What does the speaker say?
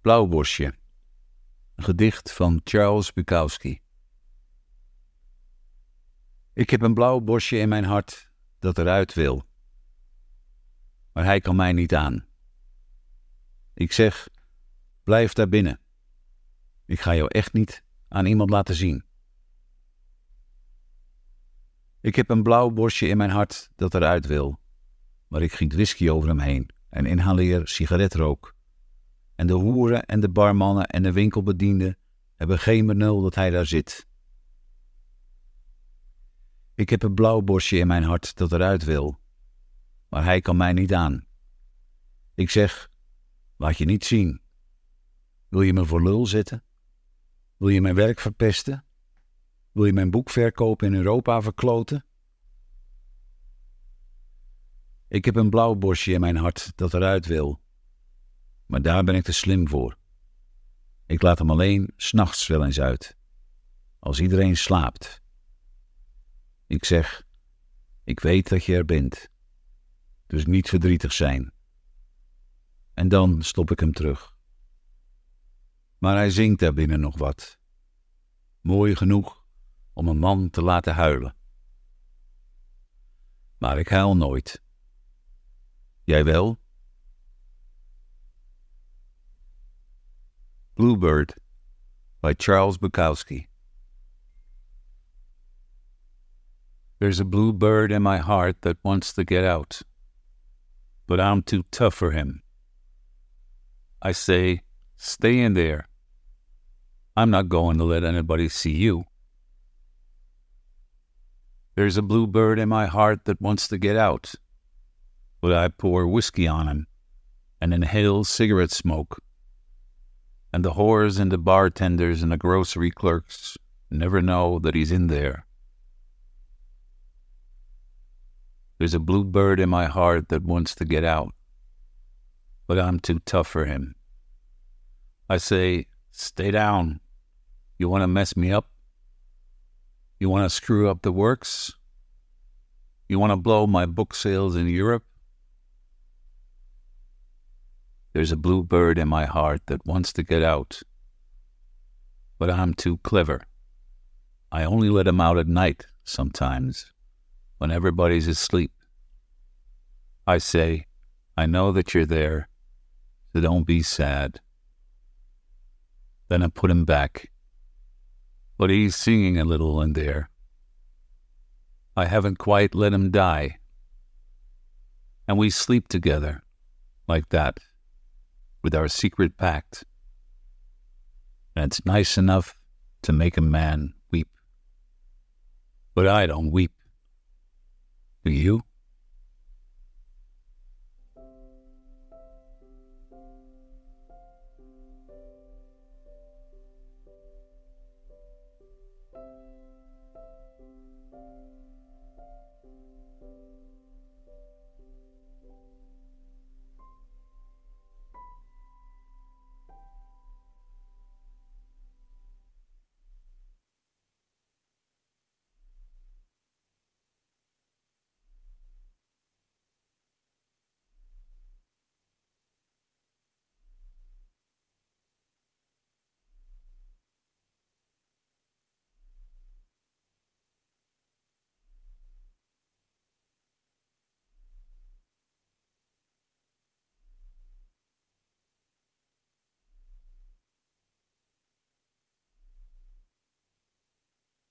Blauwbosje. Een gedicht van Charles Bukowski. Ik heb een blauw bosje in mijn hart dat eruit wil. Maar hij kan mij niet aan. Ik zeg, blijf daar binnen. Ik ga jou echt niet aan iemand laten zien. Ik heb een blauw bosje in mijn hart dat eruit wil. Maar ik giet whisky over hem heen en inhaleer sigaretrook en de hoeren en de barmannen en de winkelbedienden hebben geen benul dat hij daar zit. Ik heb een blauw bosje in mijn hart dat eruit wil, maar hij kan mij niet aan. Ik zeg, laat je niet zien. Wil je me voor lul zetten? Wil je mijn werk verpesten? Wil je mijn boekverkoop in Europa verkloten? Ik heb een blauw bosje in mijn hart dat eruit wil, maar daar ben ik te slim voor. Ik laat hem alleen s'nachts wel eens uit, als iedereen slaapt. Ik zeg, ik weet dat je er bent, dus niet verdrietig zijn. En dan stop ik hem terug. Maar hij zingt daar binnen nog wat. Mooi genoeg om een man te laten huilen. Maar ik huil nooit. Jij wel? Bluebird by Charles Bukowski. There's a bluebird in my heart that wants to get out, but I'm too tough for him. I say, stay in there. I'm not going to let anybody see you. There's a bluebird in my heart that wants to get out, but I pour whiskey on him and inhale cigarette smoke and the whores and the bartenders and the grocery clerks never know that he's in there. There's a bluebird in my heart that wants to get out, but I'm too tough for him. I say, stay down. You want to mess me up? You want to screw up the works? You want to blow my book sales in Europe? There's a blue bird in my heart that wants to get out. But I'm too clever. I only let him out at night sometimes, when everybody's asleep. I say, I know that you're there, so don't be sad. Then I put him back. But he's singing a little in there. I haven't quite let him die. And we sleep together, like that with our secret pact. And it's nice enough to make a man weep. But I don't weep. Do you?